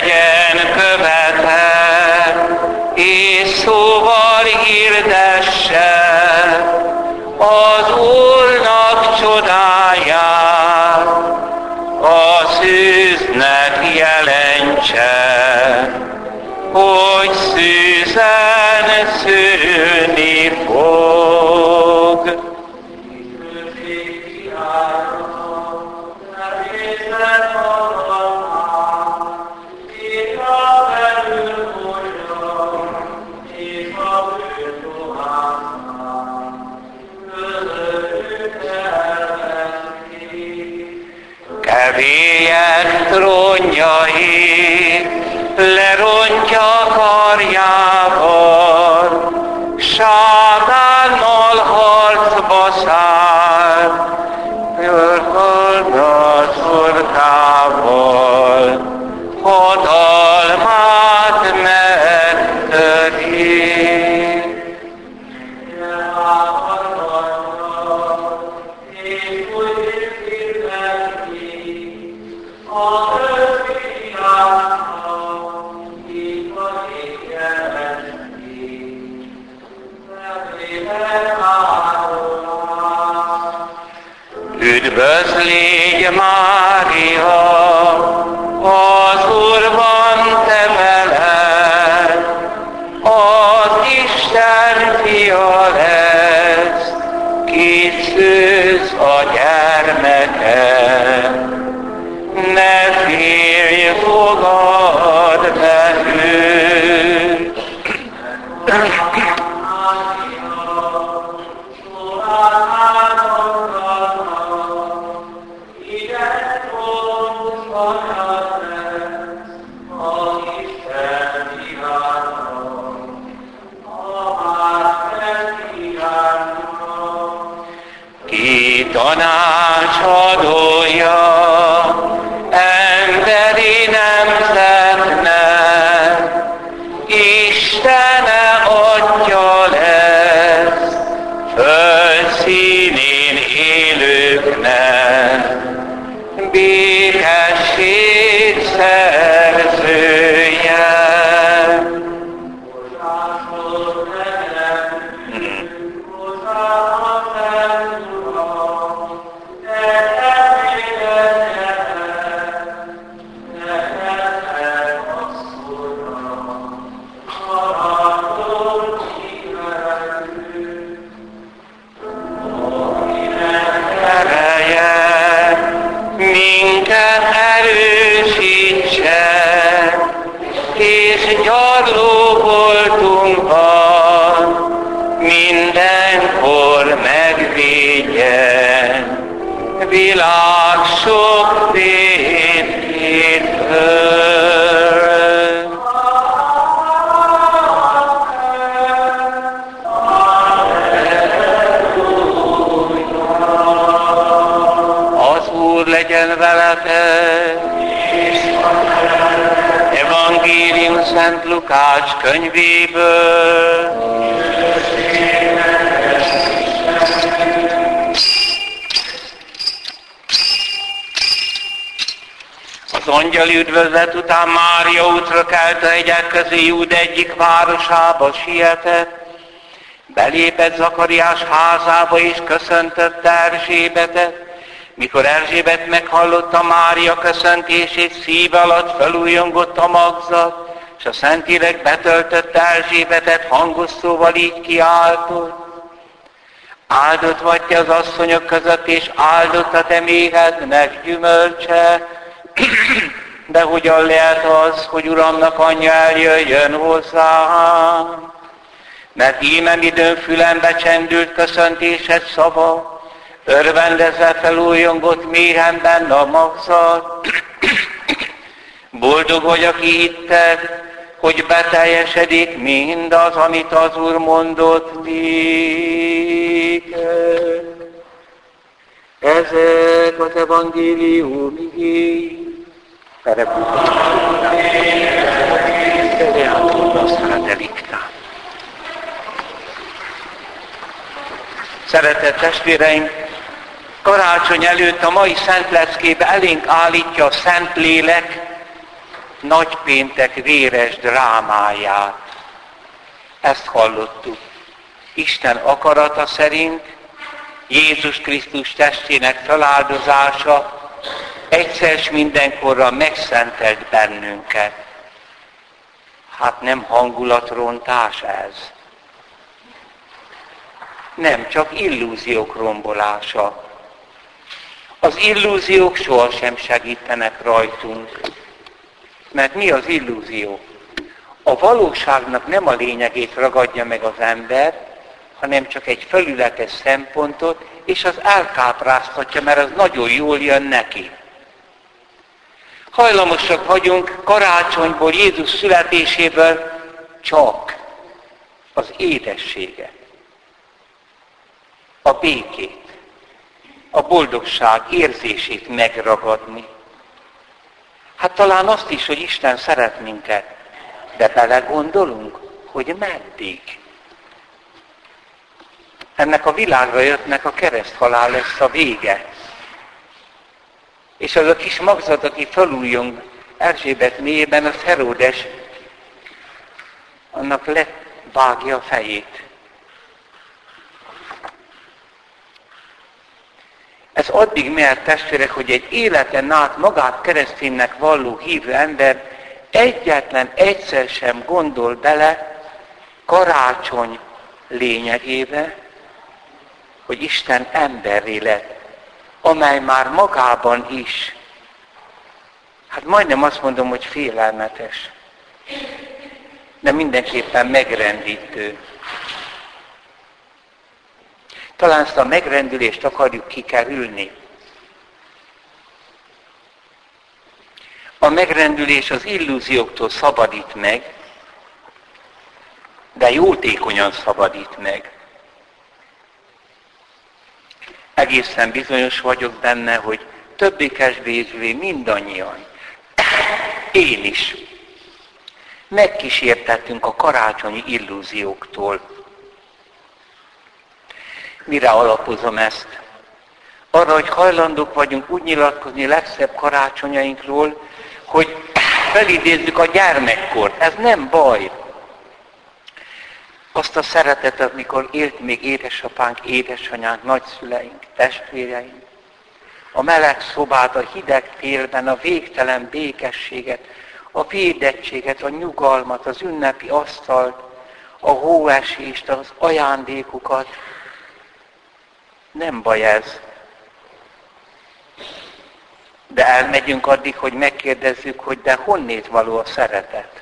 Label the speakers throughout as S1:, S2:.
S1: legyen követe, és szóval hirdesse az Úrnak csodáját, a szűznek jelentse, hogy szűzen szülni fog. Kevélyen trónjai lerontja karjával, Isten fia lesz, szűz a gyermeke. Békesség szerzője. Világ sok tétjétől. Az Úr legyen veletek. Evangélium Szent Lukács könyvéből. Angyali üdvözlet után Mária útra kelt a hegyek közé Júd egyik városába sietett. Belépett Zakariás házába és köszöntötte Erzsébetet. Mikor Erzsébet meghallotta Mária köszöntését, szíve alatt felújongott a magzat, és a Szentírek betöltötte Erzsébetet hangos szóval így kiáltott. Áldott vagy te az asszonyok között, és áldott a te méhednek gyümölcse. De hogyan lehet az, hogy Uramnak anyja eljöjjön hozzám? Mert íme időn fülembe csendült köszöntésed szava, örvendezve felújongott méhemben a magzat. Boldog vagy, aki hitted, hogy beteljesedik mindaz, amit az Úr mondott néked. Ezek az evangélium Szeretett testvéreim, karácsony előtt a mai Szent Leckébe elénk állítja a Szent Lélek nagypéntek véres drámáját. Ezt hallottuk. Isten akarata szerint Jézus Krisztus testének feláldozása egyszer s mindenkorra megszentelt bennünket. Hát nem hangulatrontás ez. Nem, csak illúziók rombolása. Az illúziók sohasem segítenek rajtunk. Mert mi az illúzió? A valóságnak nem a lényegét ragadja meg az ember, hanem csak egy felületes szempontot, és az elkápráztatja, mert az nagyon jól jön neki. Hajlamosak vagyunk karácsonyból, Jézus születéséből csak az édességet, a békét, a boldogság érzését megragadni. Hát talán azt is, hogy Isten szeret minket, de belegondolunk, hogy meddig. Ennek a világra jöttnek a kereszthalál lesz a vége. És az a kis magzat, aki felújjon Erzsébet mélyében, az Heródes, annak levágja a fejét. Ez addig mert testvérek, hogy egy életen át magát kereszténynek valló hívő ember egyetlen egyszer sem gondol bele karácsony lényegébe, hogy Isten emberré lett, amely már magában is, hát majdnem azt mondom, hogy félelmetes, de mindenképpen megrendítő. Talán ezt a megrendülést akarjuk kikerülni. A megrendülés az illúzióktól szabadít meg, de jótékonyan szabadít meg. Egészen bizonyos vagyok benne, hogy többé-kevésbé mindannyian, én is, megkísértettünk a karácsonyi illúzióktól. Mire alapozom ezt? Arra, hogy hajlandók vagyunk úgy nyilatkozni legszebb karácsonyainkról, hogy felidézzük a gyermekkort. Ez nem baj. Azt a szeretetet, amikor élt még édesapánk, édesanyánk, nagyszüleink, testvéreink. A meleg szobát, a hideg télben, a végtelen békességet, a védettséget, a nyugalmat, az ünnepi asztalt, a hóesést, az ajándékokat. Nem baj ez. De elmegyünk addig, hogy megkérdezzük, hogy de honnét való a szeretet.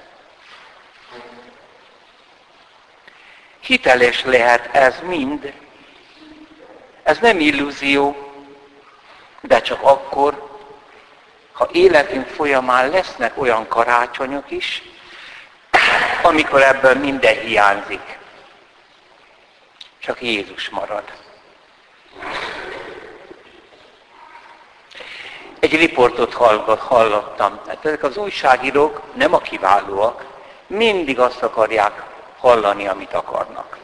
S1: Hiteles lehet ez mind. Ez nem illúzió, de csak akkor, ha életünk folyamán lesznek olyan karácsonyok is, amikor ebből minden hiányzik. Csak Jézus marad. Egy riportot hallottam. Hát ezek az újságírók nem a kiválóak, mindig azt akarják hallani, amit akarnak.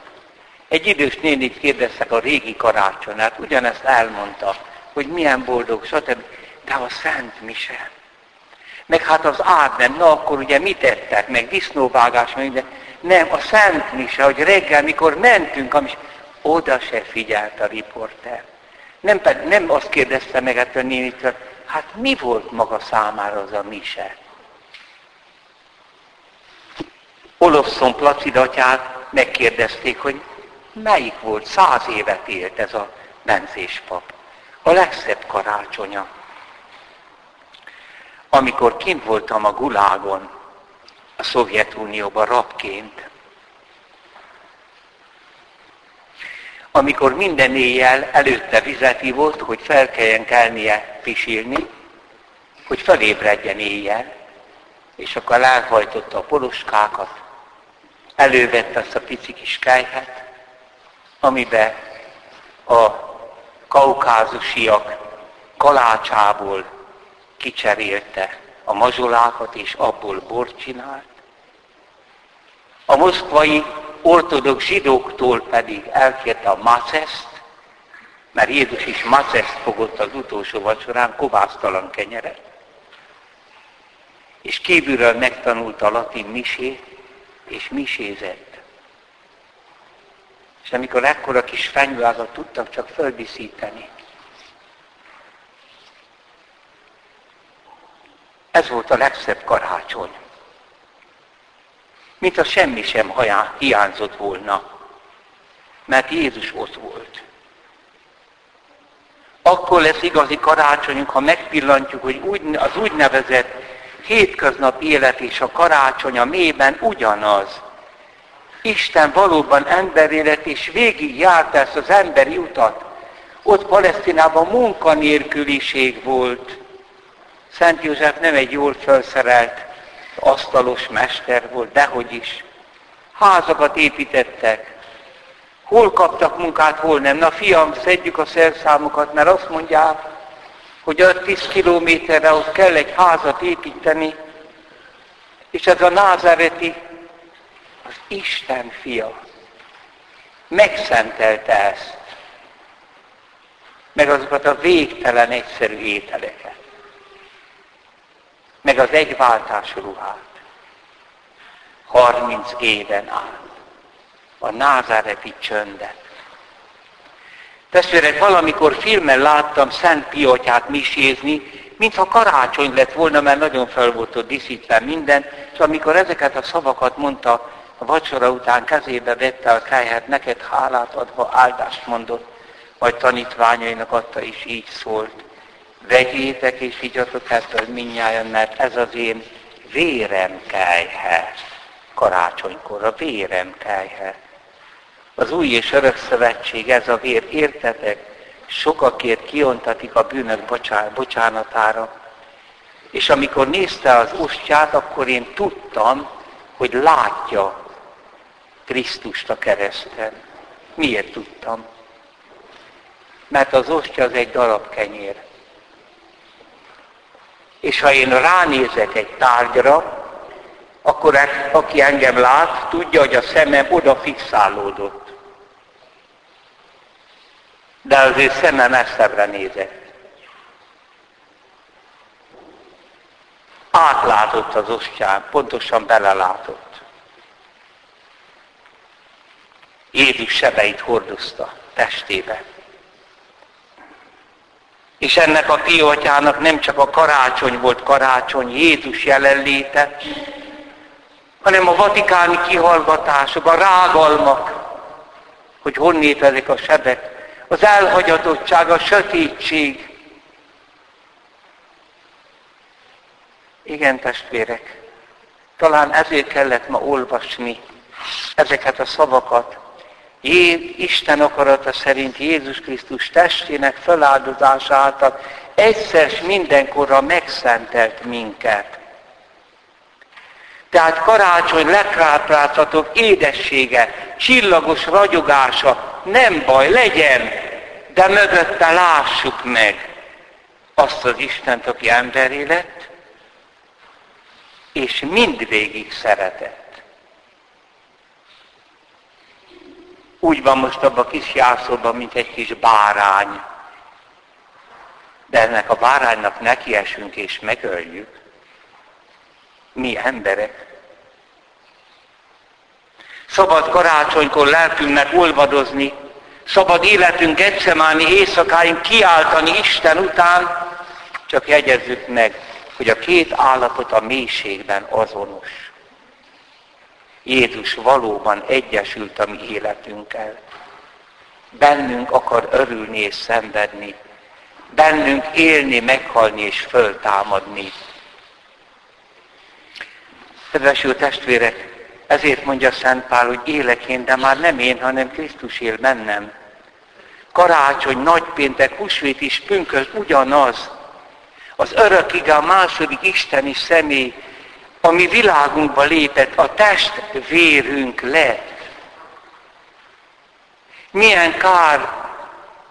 S1: Egy idős nénit kérdeztek a régi karácsonyát, ugyanezt elmondta, hogy milyen boldog, stb. De a Szent Mise. Meg hát az nem, na akkor ugye mit tettek, meg disznóvágás, meg de nem, a Szent Mise, hogy reggel, mikor mentünk, amis, oda se figyelt a riporter. Nem, nem azt kérdezte meg ettől nénitől, hát mi volt maga számára az a mise? Olofszon Placid atyát megkérdezték, hogy melyik volt, száz évet élt ez a benzés pap. A legszebb karácsonya. Amikor kint voltam a Gulágon, a Szovjetunióban rabként, amikor minden éjjel előtte vizet volt, hogy fel kelljen kelnie pisilni, hogy felébredjen éjjel, és akkor elhajtotta a poloskákat, elővette azt a pici kis kejhet, amiben a kaukázusiak kalácsából kicserélte a mazsolákat, és abból bort csinált. A moszkvai ortodox zsidóktól pedig elkérte a maceszt, mert Jézus is maceszt fogott az utolsó vacsorán, kovásztalan kenyeret. És kívülről megtanulta a latin misét, és misézett. És amikor ekkora kis fenyőázat tudtak csak földíszíteni, Ez volt a legszebb karácsony. Mint a semmi sem hiányzott volna, mert Jézus ott volt. Akkor lesz igazi karácsonyunk, ha megpillantjuk, hogy az úgynevezett hétköznap élet és a karácsony a mélyben ugyanaz. Isten valóban emberi lett, és végig járt ezt az emberi utat. Ott Palesztinában munkanélküliség volt. Szent József nem egy jól felszerelt asztalos mester volt, dehogy is. Házakat építettek. Hol kaptak munkát, hol nem. Na fiam, szedjük a szerszámokat, mert azt mondják, hogy 5-10 kilométerre ott kell egy házat építeni, és ez a názáreti az Isten fia. Megszentelte ezt. Meg azokat a végtelen egyszerű ételeket. Meg az egyváltású ruhát. 30 éven át. A názáreti csöndet. Testvérek, valamikor filmen láttam Szent Piatyát misézni, mintha karácsony lett volna, mert nagyon fel volt ott díszítve minden, és amikor ezeket a szavakat mondta, a vacsora után kezébe vette a káját, neked hálát adva áldást mondott, majd tanítványainak adta is így szólt. Vegyétek és igyatok ettől minnyáján, mert ez az én vérem kejhe. Karácsonykor a vérem kejhe. Az új és örök szövetség, ez a vér, értetek, sokakért kiontatik a bűnök bocsánatára. És amikor nézte az ostját, akkor én tudtam, hogy látja Krisztust a kereszten. Miért tudtam? Mert az ostya az egy darab kenyér. És ha én ránézek egy tárgyra, akkor aki engem lát, tudja, hogy a szemem oda fixálódott. De az ő szeme messzebbre nézett. Átlátott az ostján, pontosan belelátott. Jézus sebeit hordozta testébe. És ennek a fiatyának nem csak a karácsony volt karácsony, Jézus jelenléte, hanem a vatikáni kihallgatások, a rágalmak, hogy honnét ezek a sebek, az elhagyatottság, a sötétség. Igen, testvérek, talán ezért kellett ma olvasni ezeket a szavakat, Isten akarata szerint Jézus Krisztus testének feláldozása által egyszer mindenkorra megszentelt minket. Tehát karácsony legrápráztatóbb édessége, csillagos ragyogása, nem baj, legyen, de mögötte lássuk meg azt az Istent, aki emberé lett, és mindvégig szeretett. úgy van most abban a kis jászolban, mint egy kis bárány. De ennek a báránynak nekiesünk és megöljük. Mi emberek. Szabad karácsonykor lelkünknek olvadozni, szabad életünk egysemáni éjszakáink kiáltani Isten után, csak jegyezzük meg, hogy a két állapot a mélységben azonos. Jézus valóban egyesült a mi életünkkel. Bennünk akar örülni és szenvedni. Bennünk élni, meghalni és föltámadni. Kedves jó testvérek, ezért mondja Szent Pál, hogy élek én, de már nem én, hanem Krisztus él bennem. Karácsony, nagypéntek, húsvét is pünkös ugyanaz. Az örökig a második isteni személy ami világunkba lépett, a test vérünk lett. Milyen kár,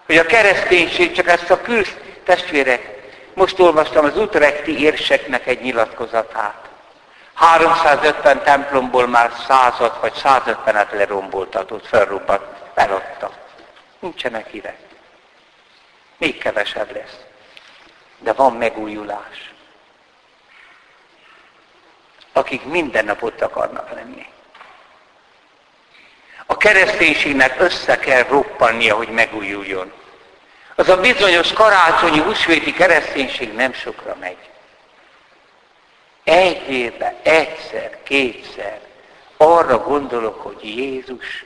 S1: hogy a kereszténység csak ezt a kül testvérek. Most olvastam az utrekti érseknek egy nyilatkozatát. 350 templomból már százat vagy 150-et leromboltatott, felrobbant, feladta. Nincsenek ide. Még kevesebb lesz. De van megújulás akik minden nap ott akarnak lenni. A kereszténységnek össze kell roppannia, hogy megújuljon. Az a bizonyos karácsonyi húsvéti kereszténység nem sokra megy. Egy évben, egyszer, kétszer arra gondolok, hogy Jézus,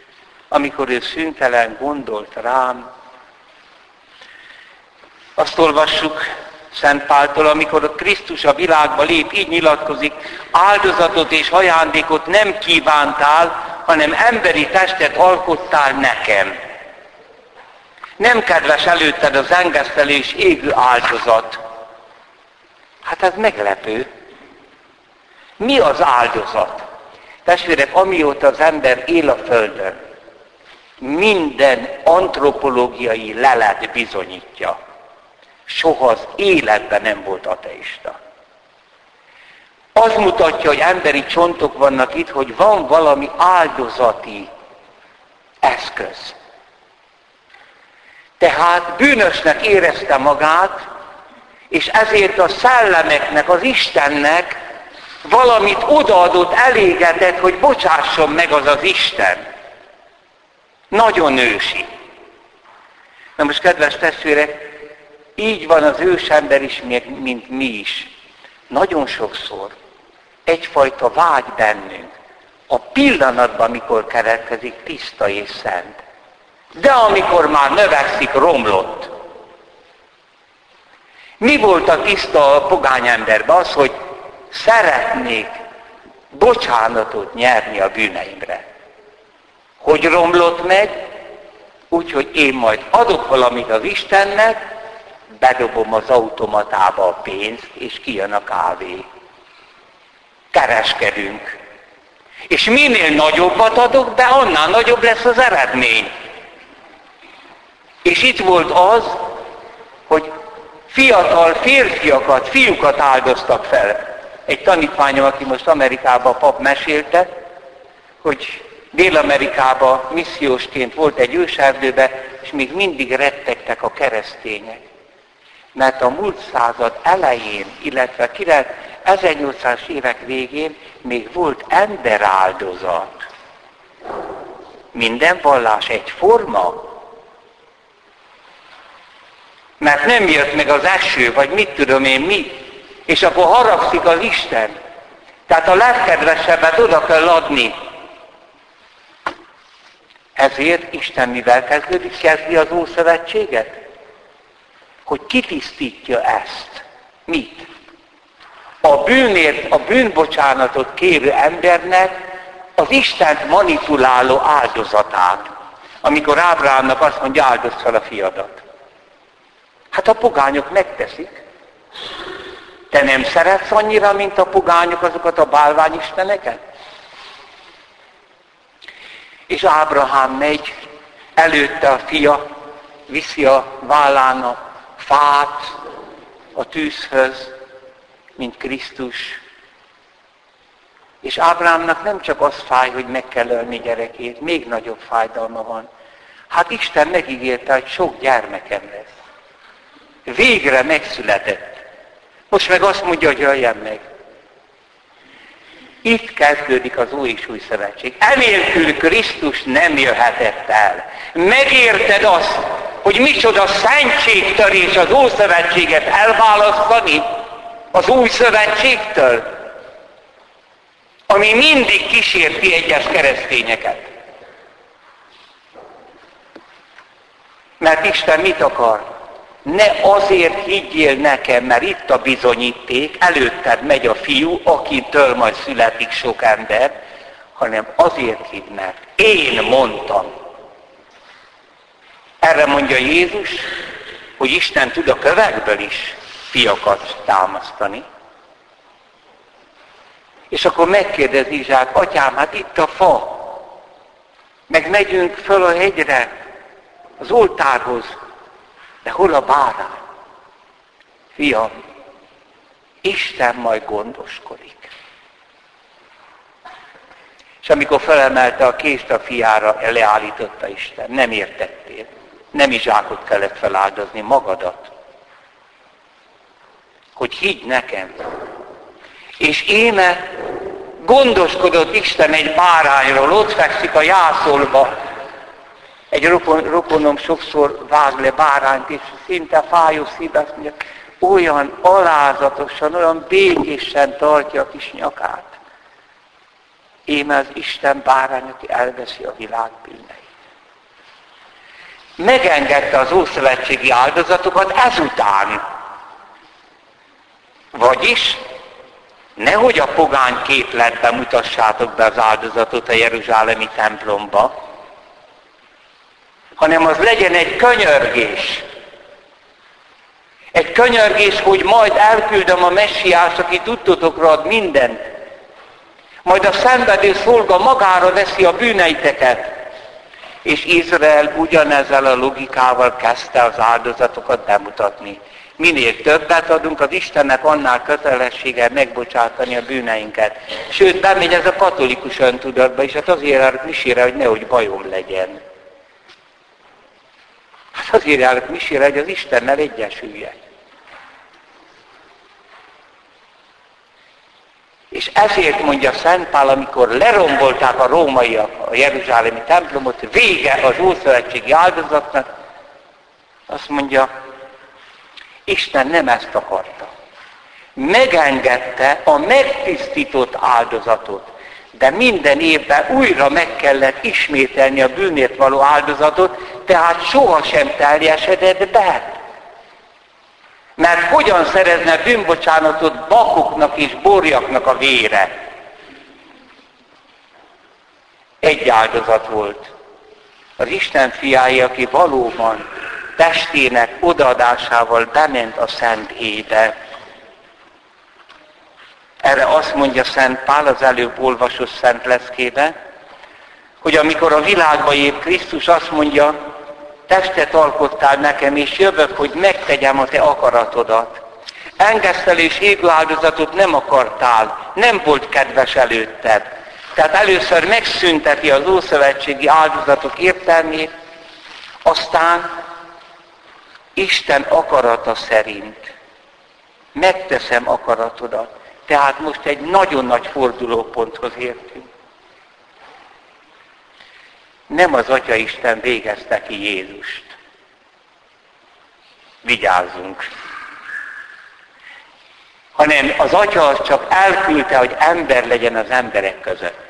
S1: amikor ő szüntelen gondolt rám, azt olvassuk Szent Páltól, amikor a Krisztus a világba lép, így nyilatkozik, áldozatot és ajándékot nem kívántál, hanem emberi testet alkottál nekem. Nem kedves előtted az engesztelés égő áldozat. Hát ez meglepő. Mi az áldozat? Testvérek, amióta az ember él a Földön, minden antropológiai lelet bizonyítja. Soha az életben nem volt ateista. Az mutatja, hogy emberi csontok vannak itt, hogy van valami áldozati eszköz. Tehát bűnösnek érezte magát, és ezért a szellemeknek, az Istennek valamit odaadott, elégedett, hogy bocsásson meg az az Isten. Nagyon ősi. Na most, kedves testvérek, így van az ősember is, mint mi is. Nagyon sokszor egyfajta vágy bennünk. A pillanatban, amikor keletkezik, tiszta és szent. De amikor már növekszik, romlott. Mi volt a tiszta a pogány emberben? Az, hogy szeretnék bocsánatot nyerni a bűneimre. Hogy romlott meg? Úgyhogy én majd adok valamit az Istennek, bedobom az automatába a pénzt, és kijön a kávé. Kereskedünk. És minél nagyobbat adok be, annál nagyobb lesz az eredmény. És itt volt az, hogy fiatal férfiakat, fiúkat áldoztak fel. Egy tanítványom, aki most Amerikában pap mesélte, hogy Dél-Amerikában missziósként volt egy őserdőbe, és még mindig rettegtek a keresztények. Mert a múlt század elején, illetve 1800-as évek végén még volt emberáldozat. Minden vallás egyforma. Mert nem jött meg az eső, vagy mit tudom én mi, és akkor haragszik az Isten. Tehát a legkedvesebbet oda kell adni. Ezért Isten mivel kezdődik? Kezdi az Ószövetséget? Hogy kitisztítja ezt. Mit? A bűnért, a bűnbocsánatot kérő embernek az Istent manipuláló áldozatát. Amikor Ábrámnak azt mondja, áldozz fel a fiadat. Hát a pogányok megteszik. Te nem szeretsz annyira, mint a pogányok azokat a bálványisteneket? És Ábrahám megy, előtte a fia, viszi a vállán a fát a tűzhöz, mint Krisztus. És Ábrámnak nem csak az fáj, hogy meg kell ölni gyerekét, még nagyobb fájdalma van. Hát Isten megígérte, hogy sok gyermekem lesz. Végre megszületett. Most meg azt mondja, hogy jöjjen meg. Itt kezdődik az új és új szövetség. Enélkül Krisztus nem jöhetett el. Megérted azt, hogy micsoda szentségtörés az Ószövetséget elválasztani az új szövetségtől, ami mindig kísérti egyes keresztényeket. Mert Isten mit akar? Ne azért higgyél nekem, mert itt a bizonyíték, előtted megy a fiú, akitől majd születik sok ember, hanem azért hidd, mert én mondtam. Erre mondja Jézus, hogy Isten tud a kövekből is fiakat támasztani. És akkor megkérdezi Izsák, atyám, hát itt a fa, meg megyünk föl a hegyre, az oltárhoz, de hol a bárány? Fiam, Isten majd gondoskodik. És amikor felemelte a kést a fiára, leállította Isten. Nem értettél. Nem zsákot kellett feláldozni, magadat. Hogy higgy nekem. És éme gondoskodott Isten egy bárányról, ott fekszik a jászolba, egy rokon, rokonom sokszor vág le bárányt, és szinte fájó szíve azt mondja, olyan alázatosan, olyan békésen tartja a kis nyakát. Én az Isten bárány, aki elveszi a világ bűneit. Megengedte az ószövetségi áldozatokat ezután. Vagyis, nehogy a pogány képletben mutassátok be az áldozatot a Jeruzsálemi templomba, hanem az legyen egy könyörgés. Egy könyörgés, hogy majd elküldöm a messiás, aki tudtotokra ad mindent. Majd a szenvedő szolga magára veszi a bűneiteket. És Izrael ugyanezzel a logikával kezdte az áldozatokat bemutatni. Minél többet adunk az Istennek, annál kötelessége megbocsátani a bűneinket. Sőt, bemegy ez a katolikus öntudatba is, hát azért járok misére, hogy nehogy bajom legyen. Hát azért járok misére, hogy az Istennel egyesüljek. És ezért mondja Szent Pál, amikor lerombolták a rómaiak a Jeruzsálemi templomot, vége az Ószövetségi áldozatnak, azt mondja, Isten nem ezt akarta. Megengedte a megtisztított áldozatot, de minden évben újra meg kellett ismételni a bűnért való áldozatot, tehát sohasem teljesedett be. Mert hogyan szerezne bűnbocsánatot bakoknak és borjaknak a vére? Egy áldozat volt. Az Isten fiája, aki valóban testének odaadásával bement a Szent Ébe. Erre azt mondja Szent Pál az előbb olvasott Szent Leszkébe, hogy amikor a világba épp Krisztus azt mondja, testet alkottál nekem, és jövök, hogy megtegyem a te akaratodat. Engesztel és áldozatot nem akartál, nem volt kedves előtted. Tehát először megszünteti az ószövetségi áldozatok értelmét, aztán Isten akarata szerint megteszem akaratodat. Tehát most egy nagyon nagy fordulóponthoz értünk. Nem az Atya Isten végezte ki Jézust. Vigyázzunk! Hanem az Atya az csak elküldte, hogy ember legyen az emberek között.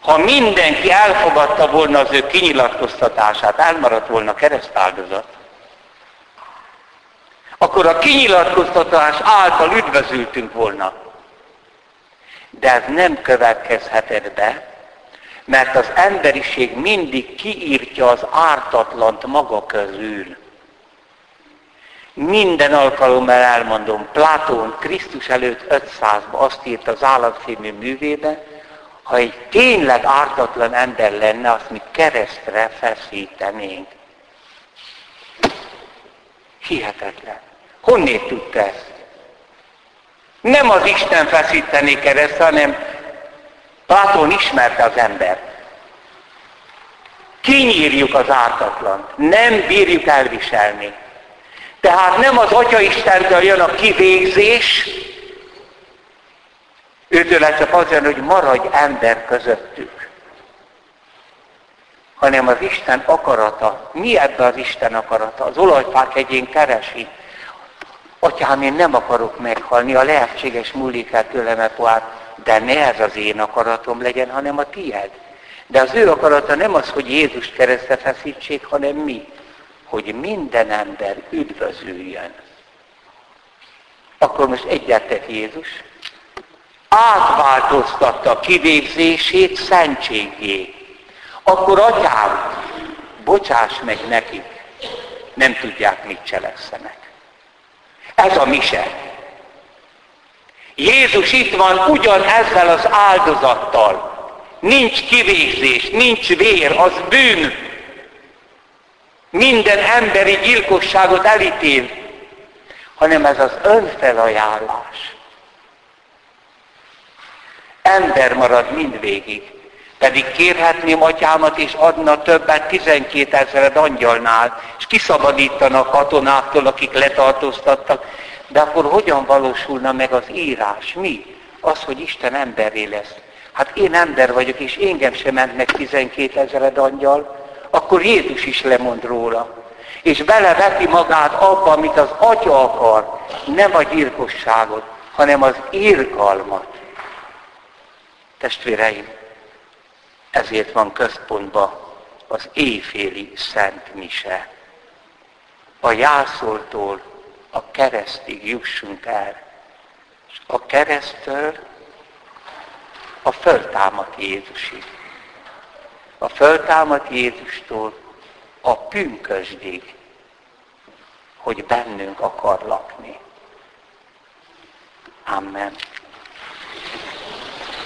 S1: Ha mindenki elfogadta volna az ő kinyilatkoztatását, elmaradt volna keresztáldozat, akkor a kinyilatkoztatás által üdvözültünk volna. De ez nem következhetett be, mert az emberiség mindig kiírtja az ártatlant maga közül. Minden alkalommal elmondom, Platón Krisztus előtt 500-ban azt írt az állatfilmű művébe, ha egy tényleg ártatlan ember lenne, azt mi keresztre feszítenénk. Hihetetlen. Honnét tudta ezt? Nem az Isten feszítené keresztre, hanem Platón ismerte az embert. Kinyírjuk az ártatlant. Nem bírjuk elviselni. Tehát nem az Atya Istentől jön a kivégzés, őtől csak az jön, hogy maradj ember közöttük. Hanem az Isten akarata. Mi ebbe az Isten akarata? Az olajfák egyén keresi. Atyám, én nem akarok meghalni, a lehetséges múlik el tőlem a poát de ne ez az én akaratom legyen, hanem a tied. De az ő akarata nem az, hogy Jézus keresztre feszítsék, hanem mi, hogy minden ember üdvözüljön. Akkor most egyetett Jézus, átváltoztatta kivégzését szentségé. Akkor atyám, bocsáss meg nekik, nem tudják, mit cselekszenek. Ez a mise. Jézus itt van ugyan ezzel az áldozattal. Nincs kivégzés, nincs vér, az bűn. Minden emberi gyilkosságot elítél, hanem ez az önfelajánlás. Ember marad mindvégig, pedig kérhetném atyámat, és adna többet 12 ezered angyalnál, és kiszabadítana a katonáktól, akik letartóztattak, de akkor hogyan valósulna meg az írás? Mi? Az, hogy Isten emberré lesz. Hát én ember vagyok, és engem sem ment meg 12 ezered angyal, akkor Jézus is lemond róla. és beleveti magát abba, amit az atya akar, nem a gyilkosságot, hanem az írgalmat. Testvéreim, ezért van központban az éjféli Szent Mise. A jászoltól a keresztig jussunk el, és a keresztől a föltámadt Jézusig. A föltámadt Jézustól a pünkösdig, hogy bennünk akar lakni. Amen.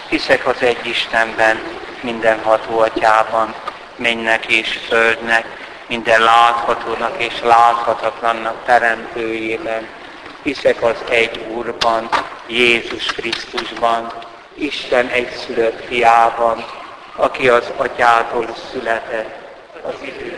S1: Hiszek az egy Istenben, mindenható atyában, mennek és földnek, minden láthatónak és láthatatlannak teremtőjében. Hiszek az egy Úrban, Jézus Krisztusban, Isten egyszülött fiában, aki az atyától született, az időben